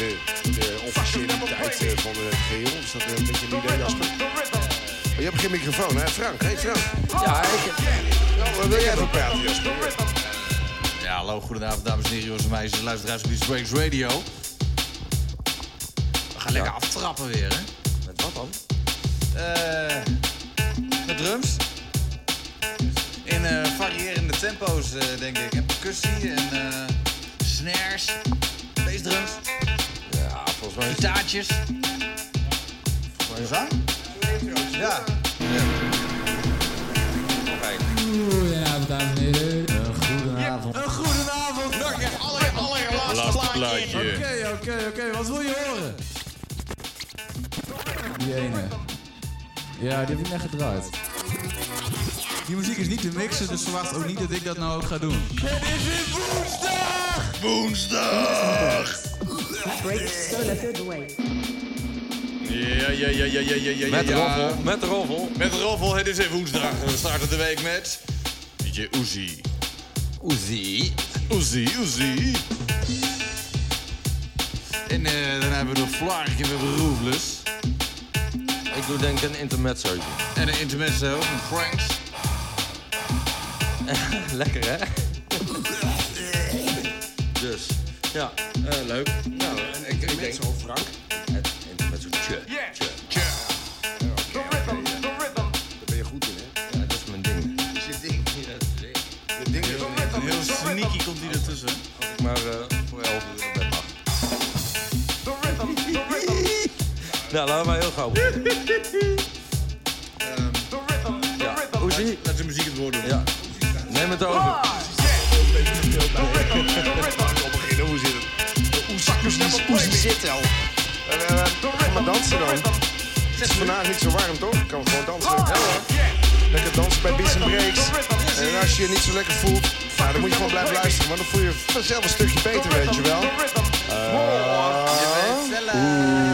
eh, de officiëliteit eh, van het geheel. Is dat een beetje een idee, Jasper? Oh, je hebt geen microfoon, hè? Frank, hey Frank. Ja, ik... Nou, wil jij even praten, Jasper? Ja, hallo, goedenavond dames en heren, jongens en meisjes. Luisteraars op Beats Breaks Radio. We gaan lekker aftrappen weer, hè? Met wat dan? Eh volgens mij is. Zang? Ja. Goedenavond, dames en heren. Een goedenavond. Een goedenavond. Nog een aller, allerlaatste plaatje. Oké, oké, oké. Wat wil je horen? Die ene. Ja, die heb ik net gedraaid. Die muziek is niet te mixen, dus verwacht ook niet dat ik dat nou ook ga doen. Het is weer woensdag! Woensdag. Ja, ja, ja, ja, ja, ja, ja. Met roffel, met roffel. Met roffel, het is weer woensdag. We starten de week met... DJ Uzi. Uzi. Uzi, Uzi. En eh, dan hebben we nog Flark en we hebben. Ik doe denk ik een intermezzo. En een intermezzo van Franks. Lekker, hè? dus, ja, eh, leuk. Nou, ik, denk... Zo, Frank. Het intermezzo, tje, tje. Tja. Daar ben je goed in, hè? Ja, dat is mijn ding. Dat is je ding. Ja, dat is het. Je ding is Heel sneaky komt hij ertussen. Als ik maar eh, voor 11 uur op bed mag. Nou, laten we maar heel gauw beginnen. Ja, Uzi? Laat de muziek het woord doen. Ja. Neem het over. Hoe zit Oezie, oezie zit al. Eh, maar dansen dan. Het is vandaag niet zo warm, toch? Ik kan gewoon dansen. Ja, hoor. Lekker dansen bij Beats Breaks. En als je je niet zo lekker voelt, nou, dan moet je gewoon blijven luisteren. Want dan voel je je vanzelf een stukje beter, weet je wel. You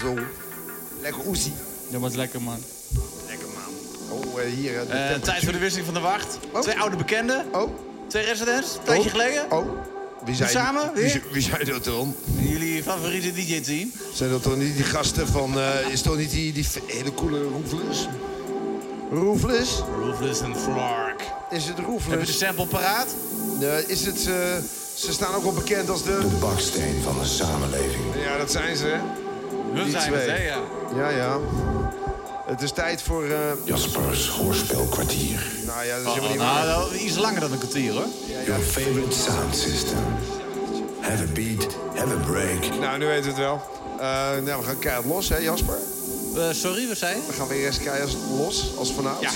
zo. Lekker Uzi. Dat was lekker, man. Lekker man. Oh, eh, hier. eh, de tijd voor de wisseling van de wacht. Twee oude bekenden. Oh. Twee residents. Een tijdje Oh. geleden. Oh. Wie zijn Samen? Wie, Weer? wie zijn dat dan? Jullie favoriete DJ-team. Zijn dat toch niet die gasten van... eh, is toch niet die, die hele coole Roefless? Roefless? Ruthless en Flark. Is het Heb je de sample paraat? Eh, is het... eh, ze staan ook wel bekend als de... De baksteen van de samenleving. Ja, dat zijn ze, hè? Hun Die zijn twee. het, hè, ja. Ja, ja. Het is tijd voor... eh, Jaspers hoorspelkwartier. nou ja, dat is Oh, helemaal niet nou, waar. nou, iets langer dan een kwartier, hoor. Your favorite sound system. Have a beat, have a break. Nou, nu weten we het wel. Eh, nou, we gaan keihard los, hè Jasper? Eh, sorry, wat zei je? We gaan weer eens keihard los, als vanavond. Ja.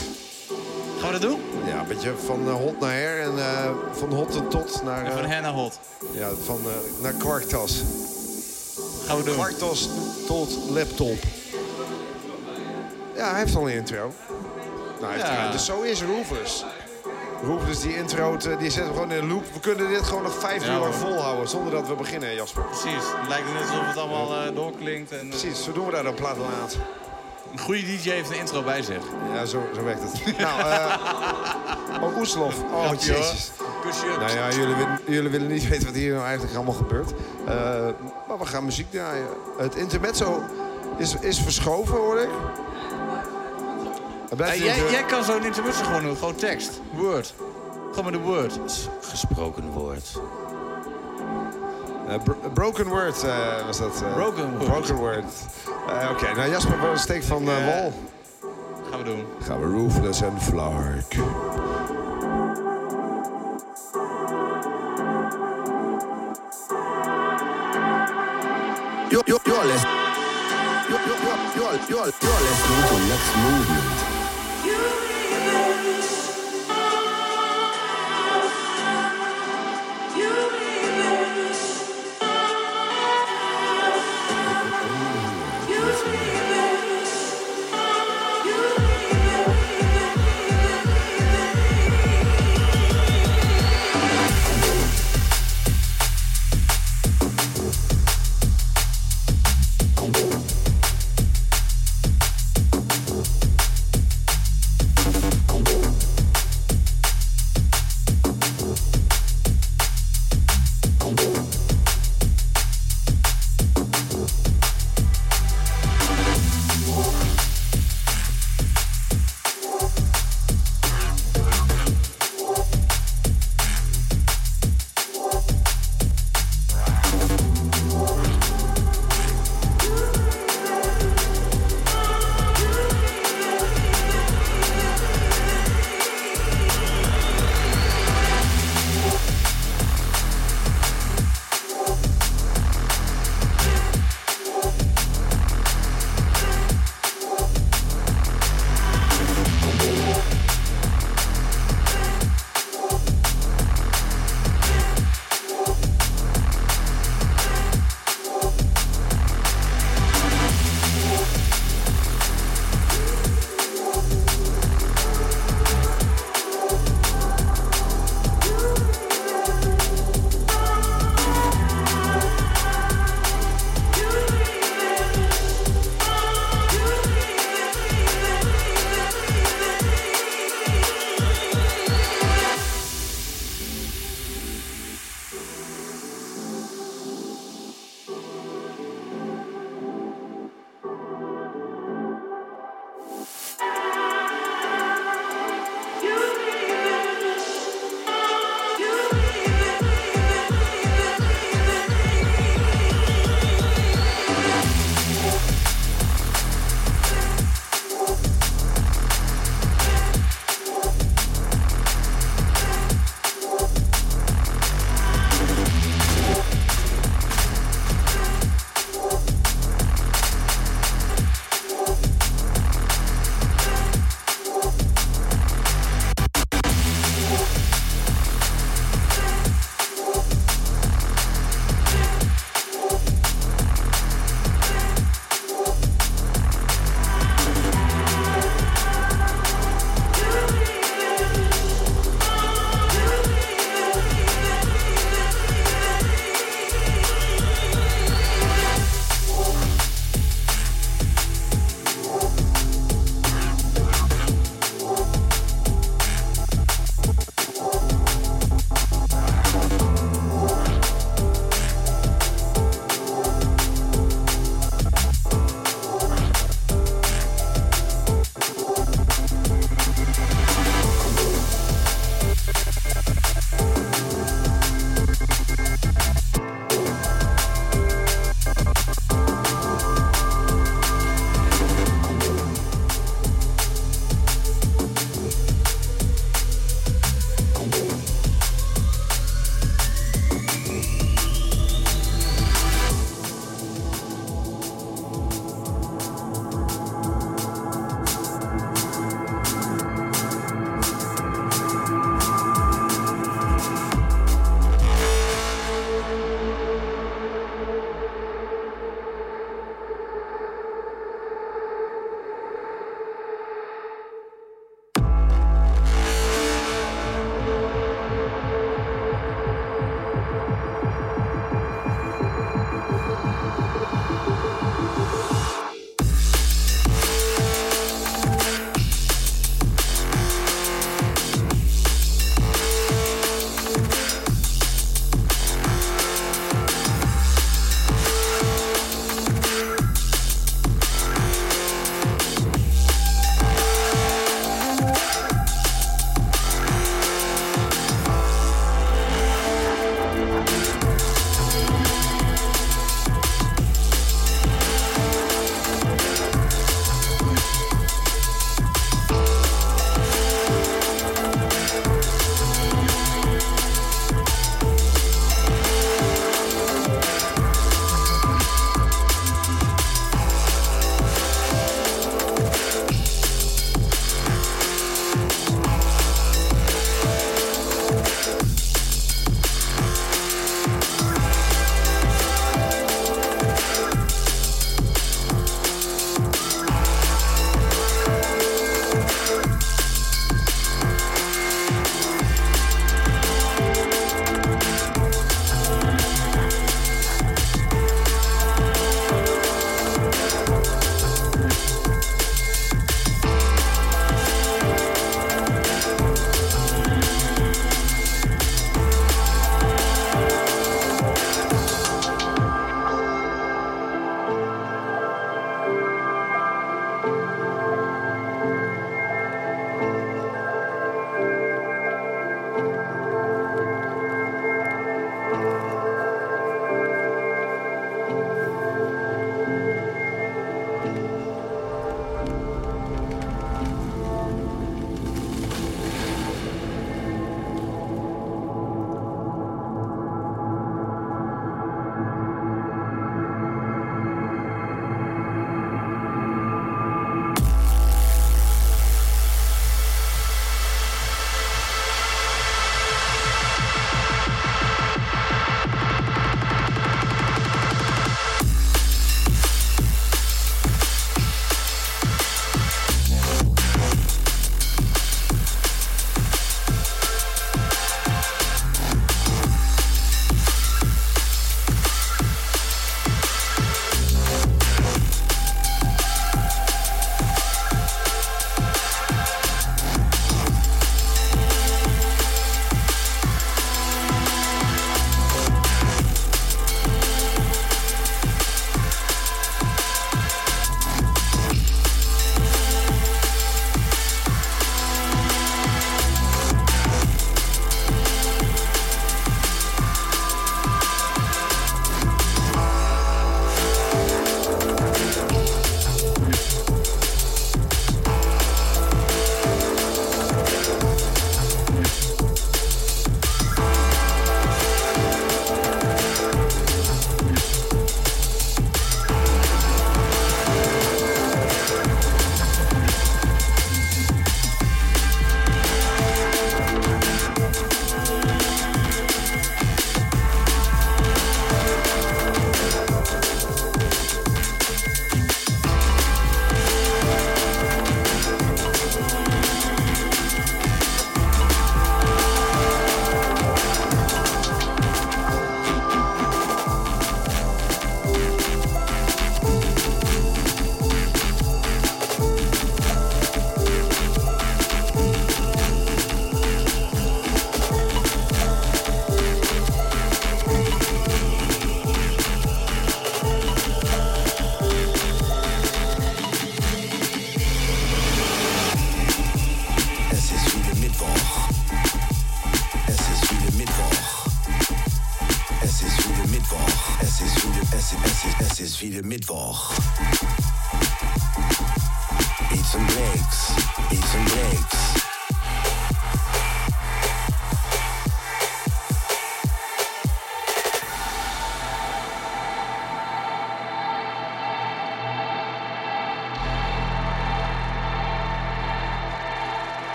Gaan we dat doen? Ja, een beetje van hot naar her en eh, van hot tot tot naar... En van hen naar hot. ja, van eh, naar kwarktas. Gaan we doen. Kwarktas tot laptop. Ja, hij heeft al een intro. Nou, hij Ja. dus zo is Roofers. Roofers, die intro, te- die zetten we gewoon in een loop. We kunnen dit gewoon nog vijf Ja, uur lang volhouden zonder dat we beginnen, Jasper. Precies. Het lijkt net alsof het allemaal eh, doorklinkt. En, eh, Precies, zo doen we dat op platelaat. Een goede DJ heeft een intro bij zich. Ja, zo, zo werkt het. nou, eh oh, Oeslof. Oh, jezus. Kusje. Nou ja, jullie, willen- jullie willen niet weten wat hier nou eigenlijk allemaal gebeurt. Eh, maar we gaan muziek draaien. Het intermezzo is, is verschoven, hoor ik. Jij, jij kan zo'n intermezzo gewoon doen. Gewoon tekst. Word. Gewoon met de word. Gesproken woord. Eh, bro- broken Word eh, was dat. eh. Broken Word. Broken Word. Oké, nou Jasper steekt van eh, wal. Gaan we doen. Gaan we Roofless en Flark. You're, you're, you're, listen, you're, you're, you're, you're, you're listening to Next Movement.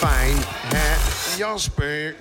Fijn, hè, Jasper?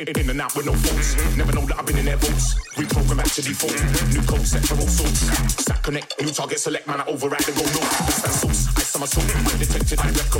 in and out with no faults. Never know that I've been in their vaults. Reprogram back to default. New code set for all sorts. Stack connect, new target select, man, I override and go north. That's that sauce, I my soul. Undetected, I wreck,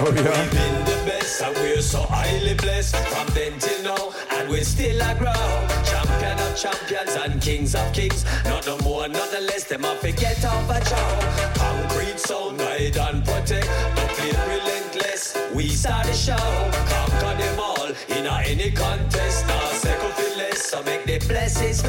Oh, yeah. We've been the best and we're so highly blessed from then till now, and we're still a grow. Champion of champions and kings of kings. Not no more, not the less, them I forget of a show. Concrete sound, guide and protect. Don't be relentless, we start the show. Conquer them all in a any contest. Now, second feel less, so make the blessings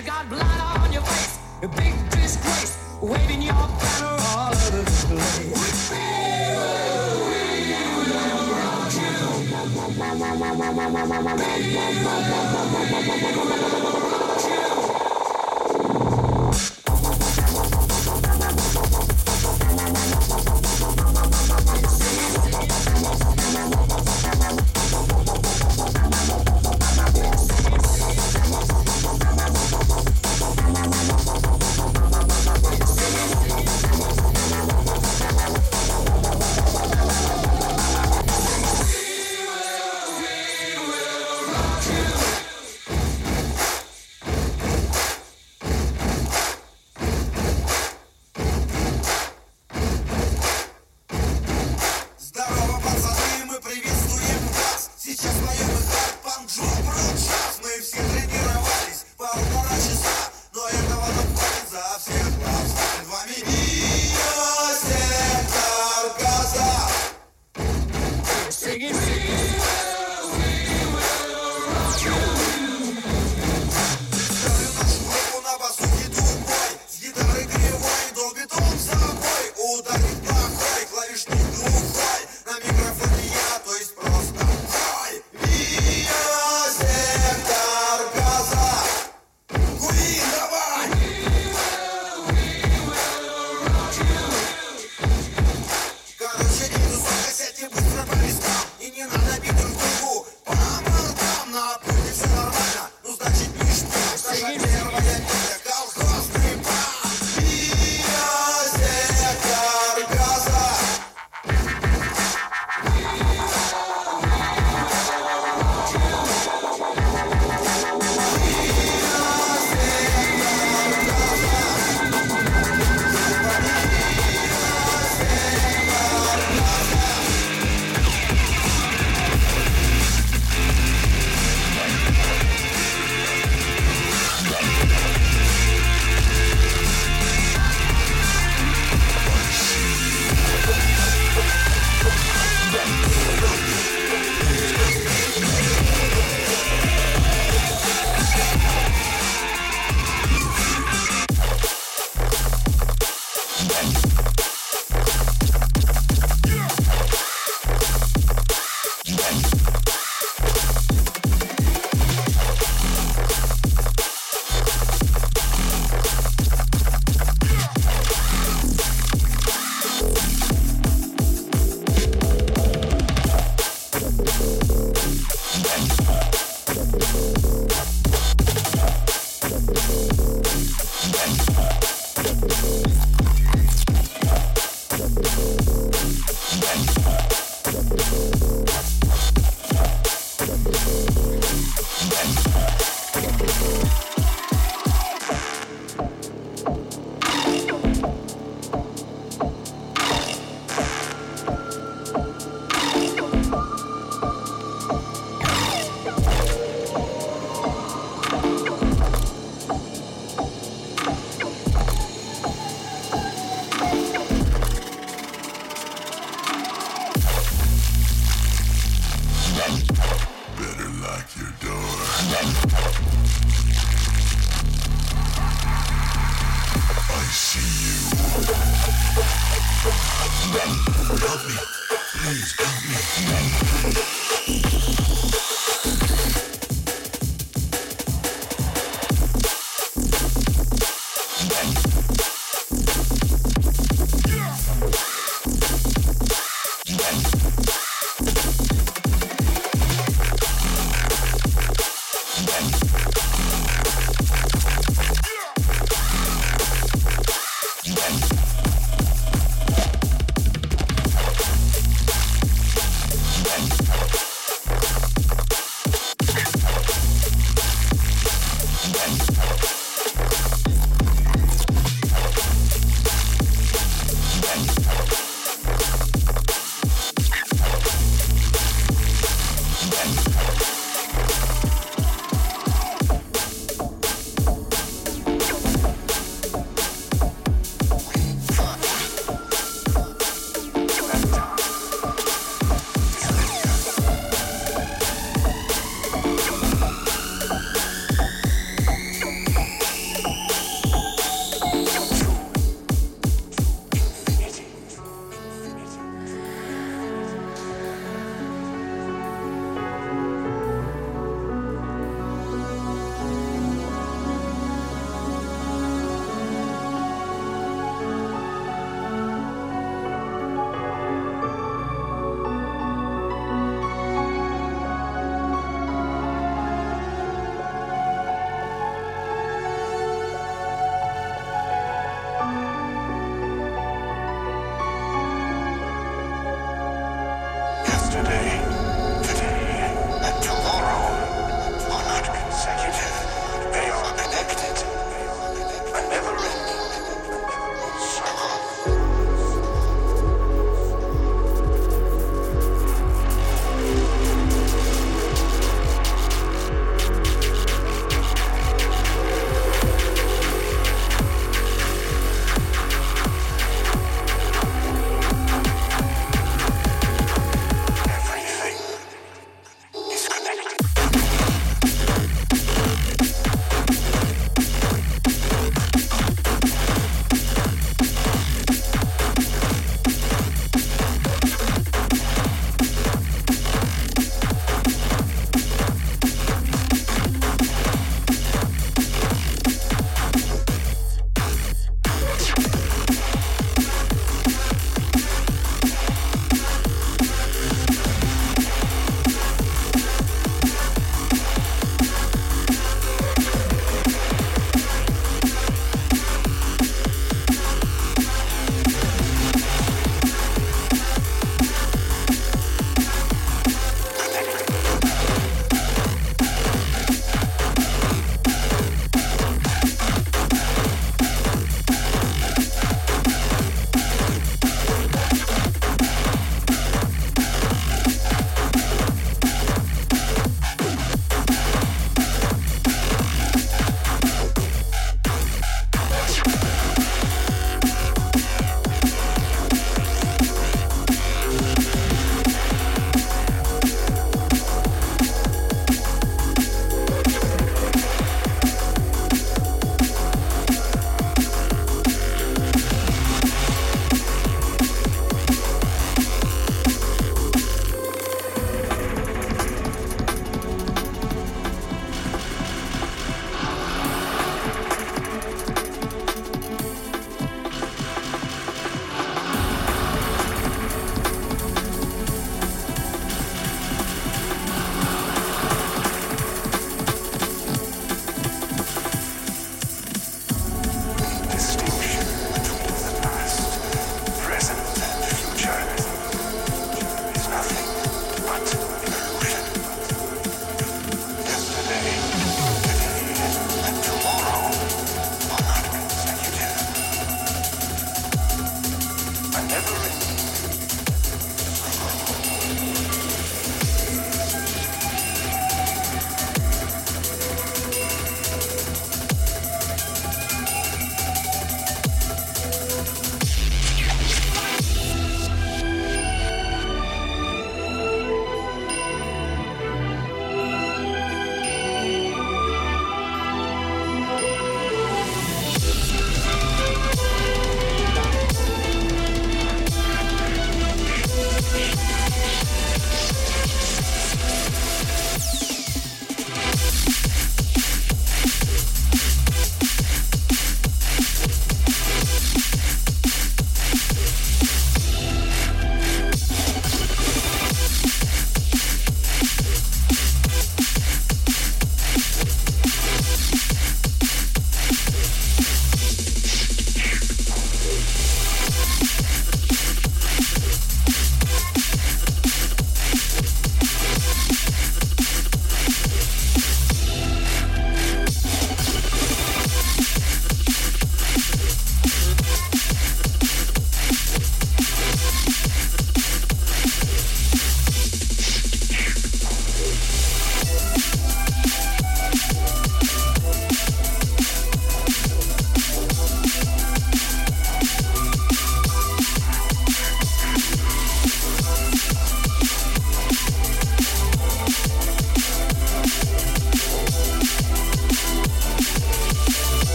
You got blood on your face, a big disgrace, waving your banner all over the place. We will, we rock you.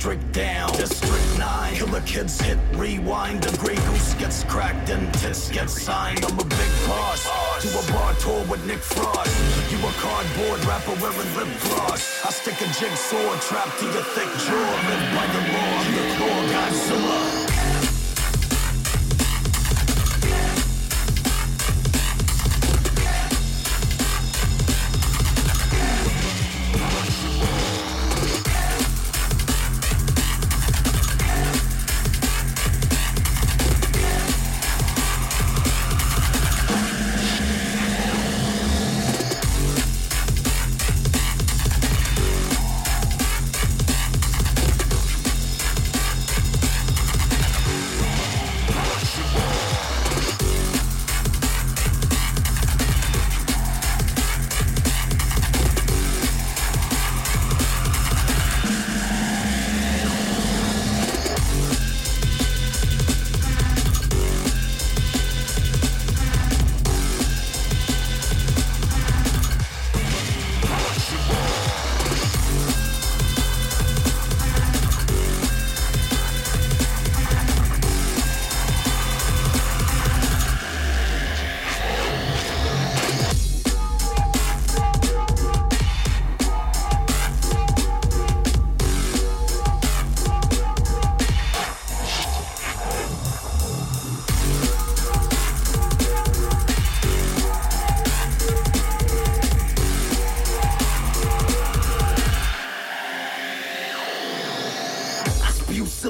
District down. District 9, killer kids hit rewind. The gray goose gets cracked and tits get signed. I'm a big boss. Do a bar tour with Nick Frost. You a cardboard rapper wearing lip gloss. I stick a jigsaw trap to your thick jaw. Live by the law, claw Godzilla.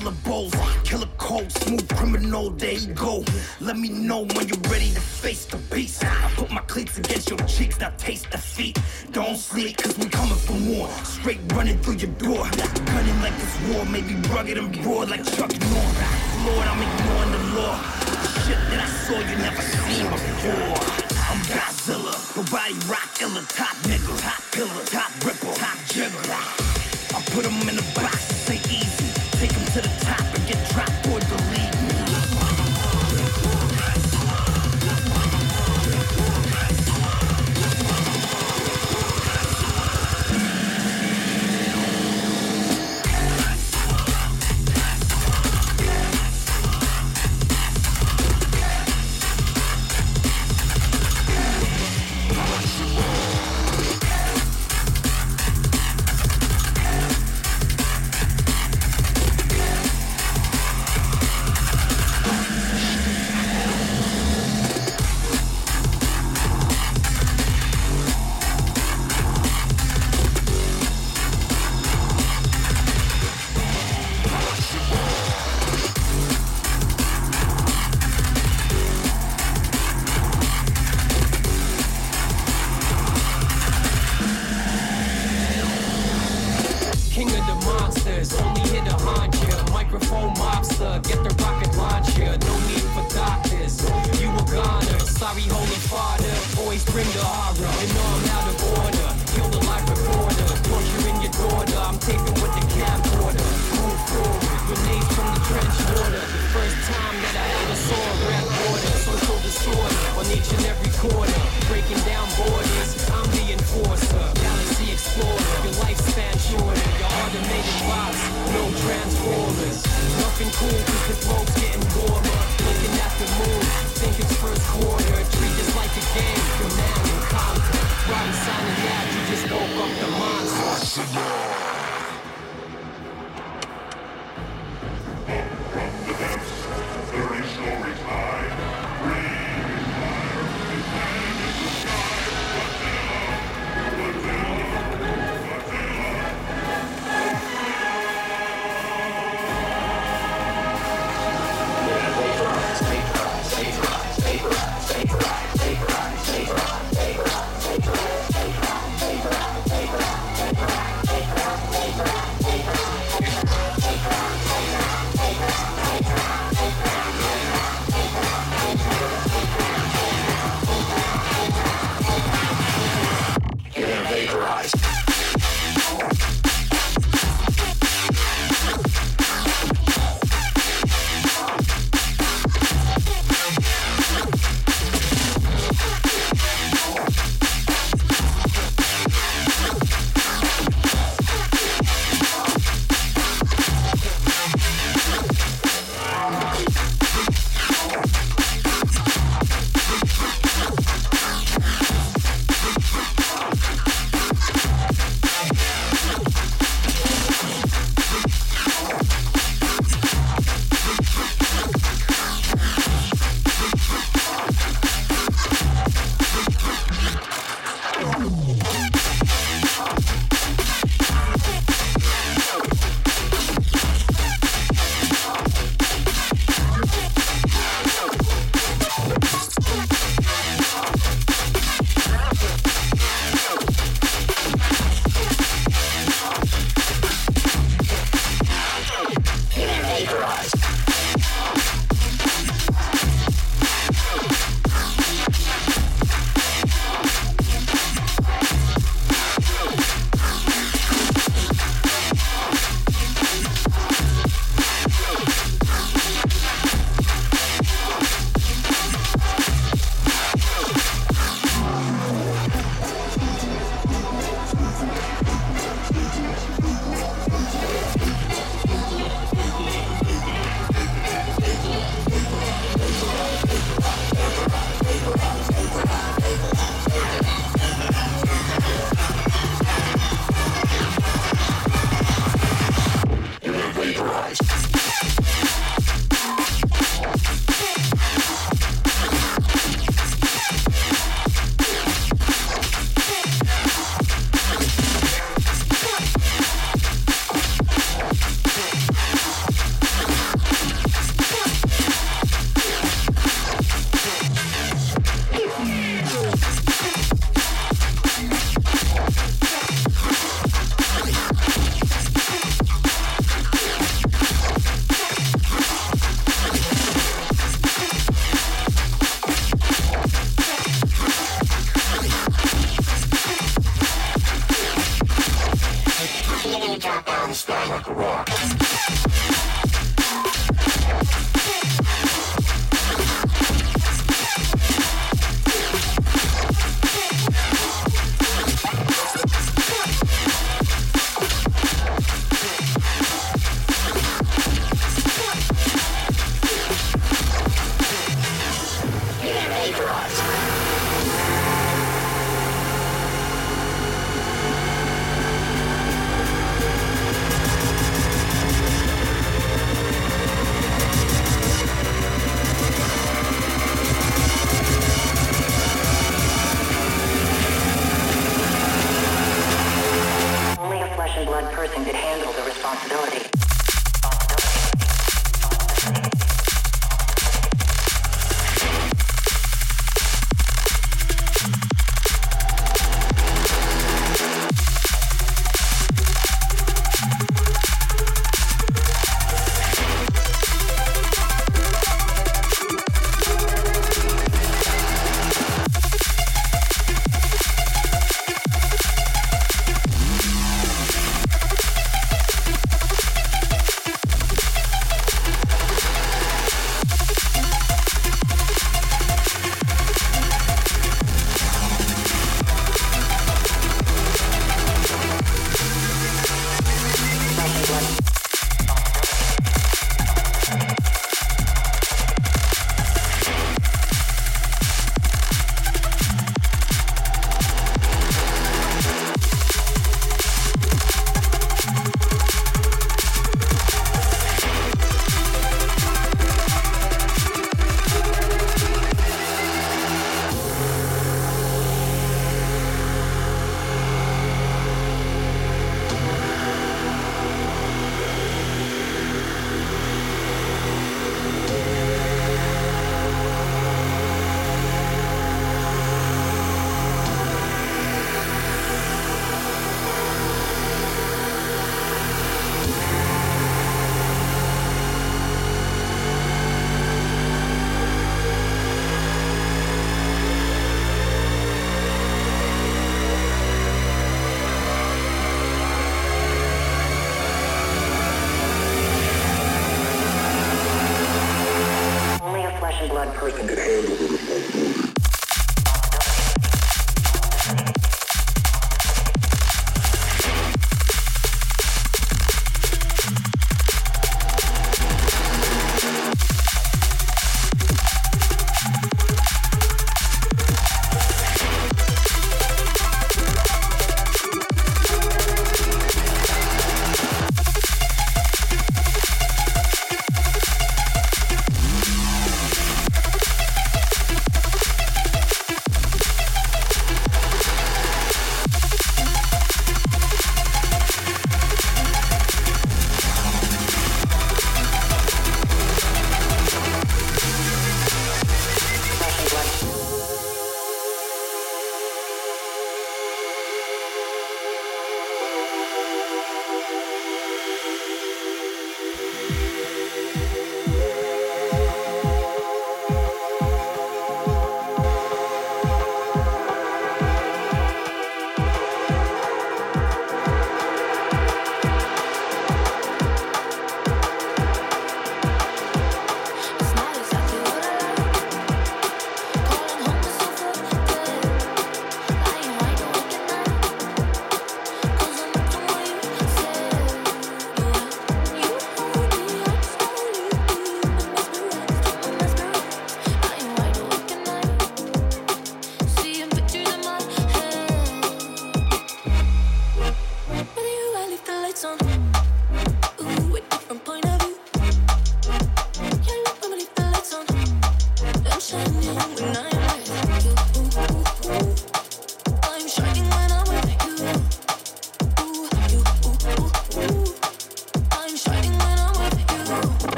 Godzilla bowls, killer cold, smooth criminal, there you go. Let me know when you're ready to face the beast. I put my cleats against your cheeks, now taste defeat. Don't sleep, cause we coming for more. Straight running through your door. Gunning like this war, maybe rugged and raw like Chuck Norris. Lord, I'm ignoring the law. The shit that I saw you never seen before. I'm Godzilla, nobody rock illa, top nigga, top pillar, top ripper, top jigger. I put 'em in a box, say easy. Take 'em to the top and get dropped or delete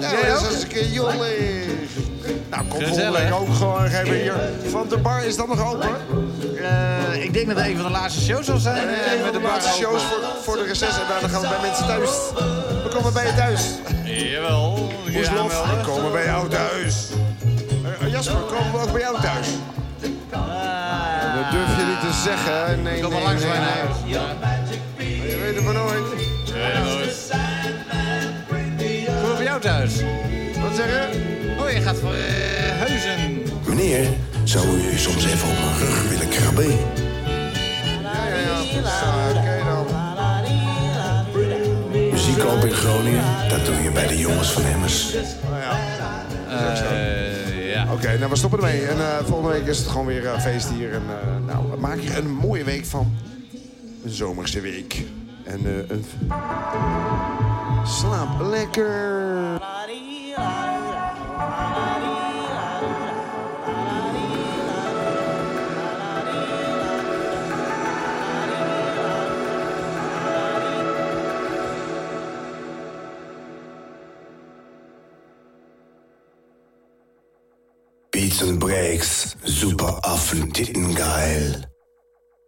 Ja, Jij dat ook? is als ik een jolle. Nou, kom volgende Gezellig. week ook gewoon even hier. Want de bar is dan nog open? Eh, ik denk dat het een van de laatste shows zal zijn. eh, met de bar laatste shows voor, voor de reces. En daarna gaan we bij mensen thuis. We komen bij je thuis. Jawel. We komen bij jou thuis. Eh, Jasper, komen we ook bij jou thuis? Dat durf je niet te zeggen. Nee, Kom nee, maar langs nee, mijn nee. huis. Thuis. Wat zeg je? Oh, je gaat voor eh, Huizen. Meneer, zou u soms even op mijn rug willen krabben? Ja, ja, ja. Oké dan. In Groningen, dat doe je bij de jongens van Emmers. Eh, ja. Oké, nou we stoppen ermee. En eh, volgende week is het gewoon weer eh, feest hier. En eh, nou, maak er een mooie week van. Een zomerse week. En eh, een... Slaap lekker.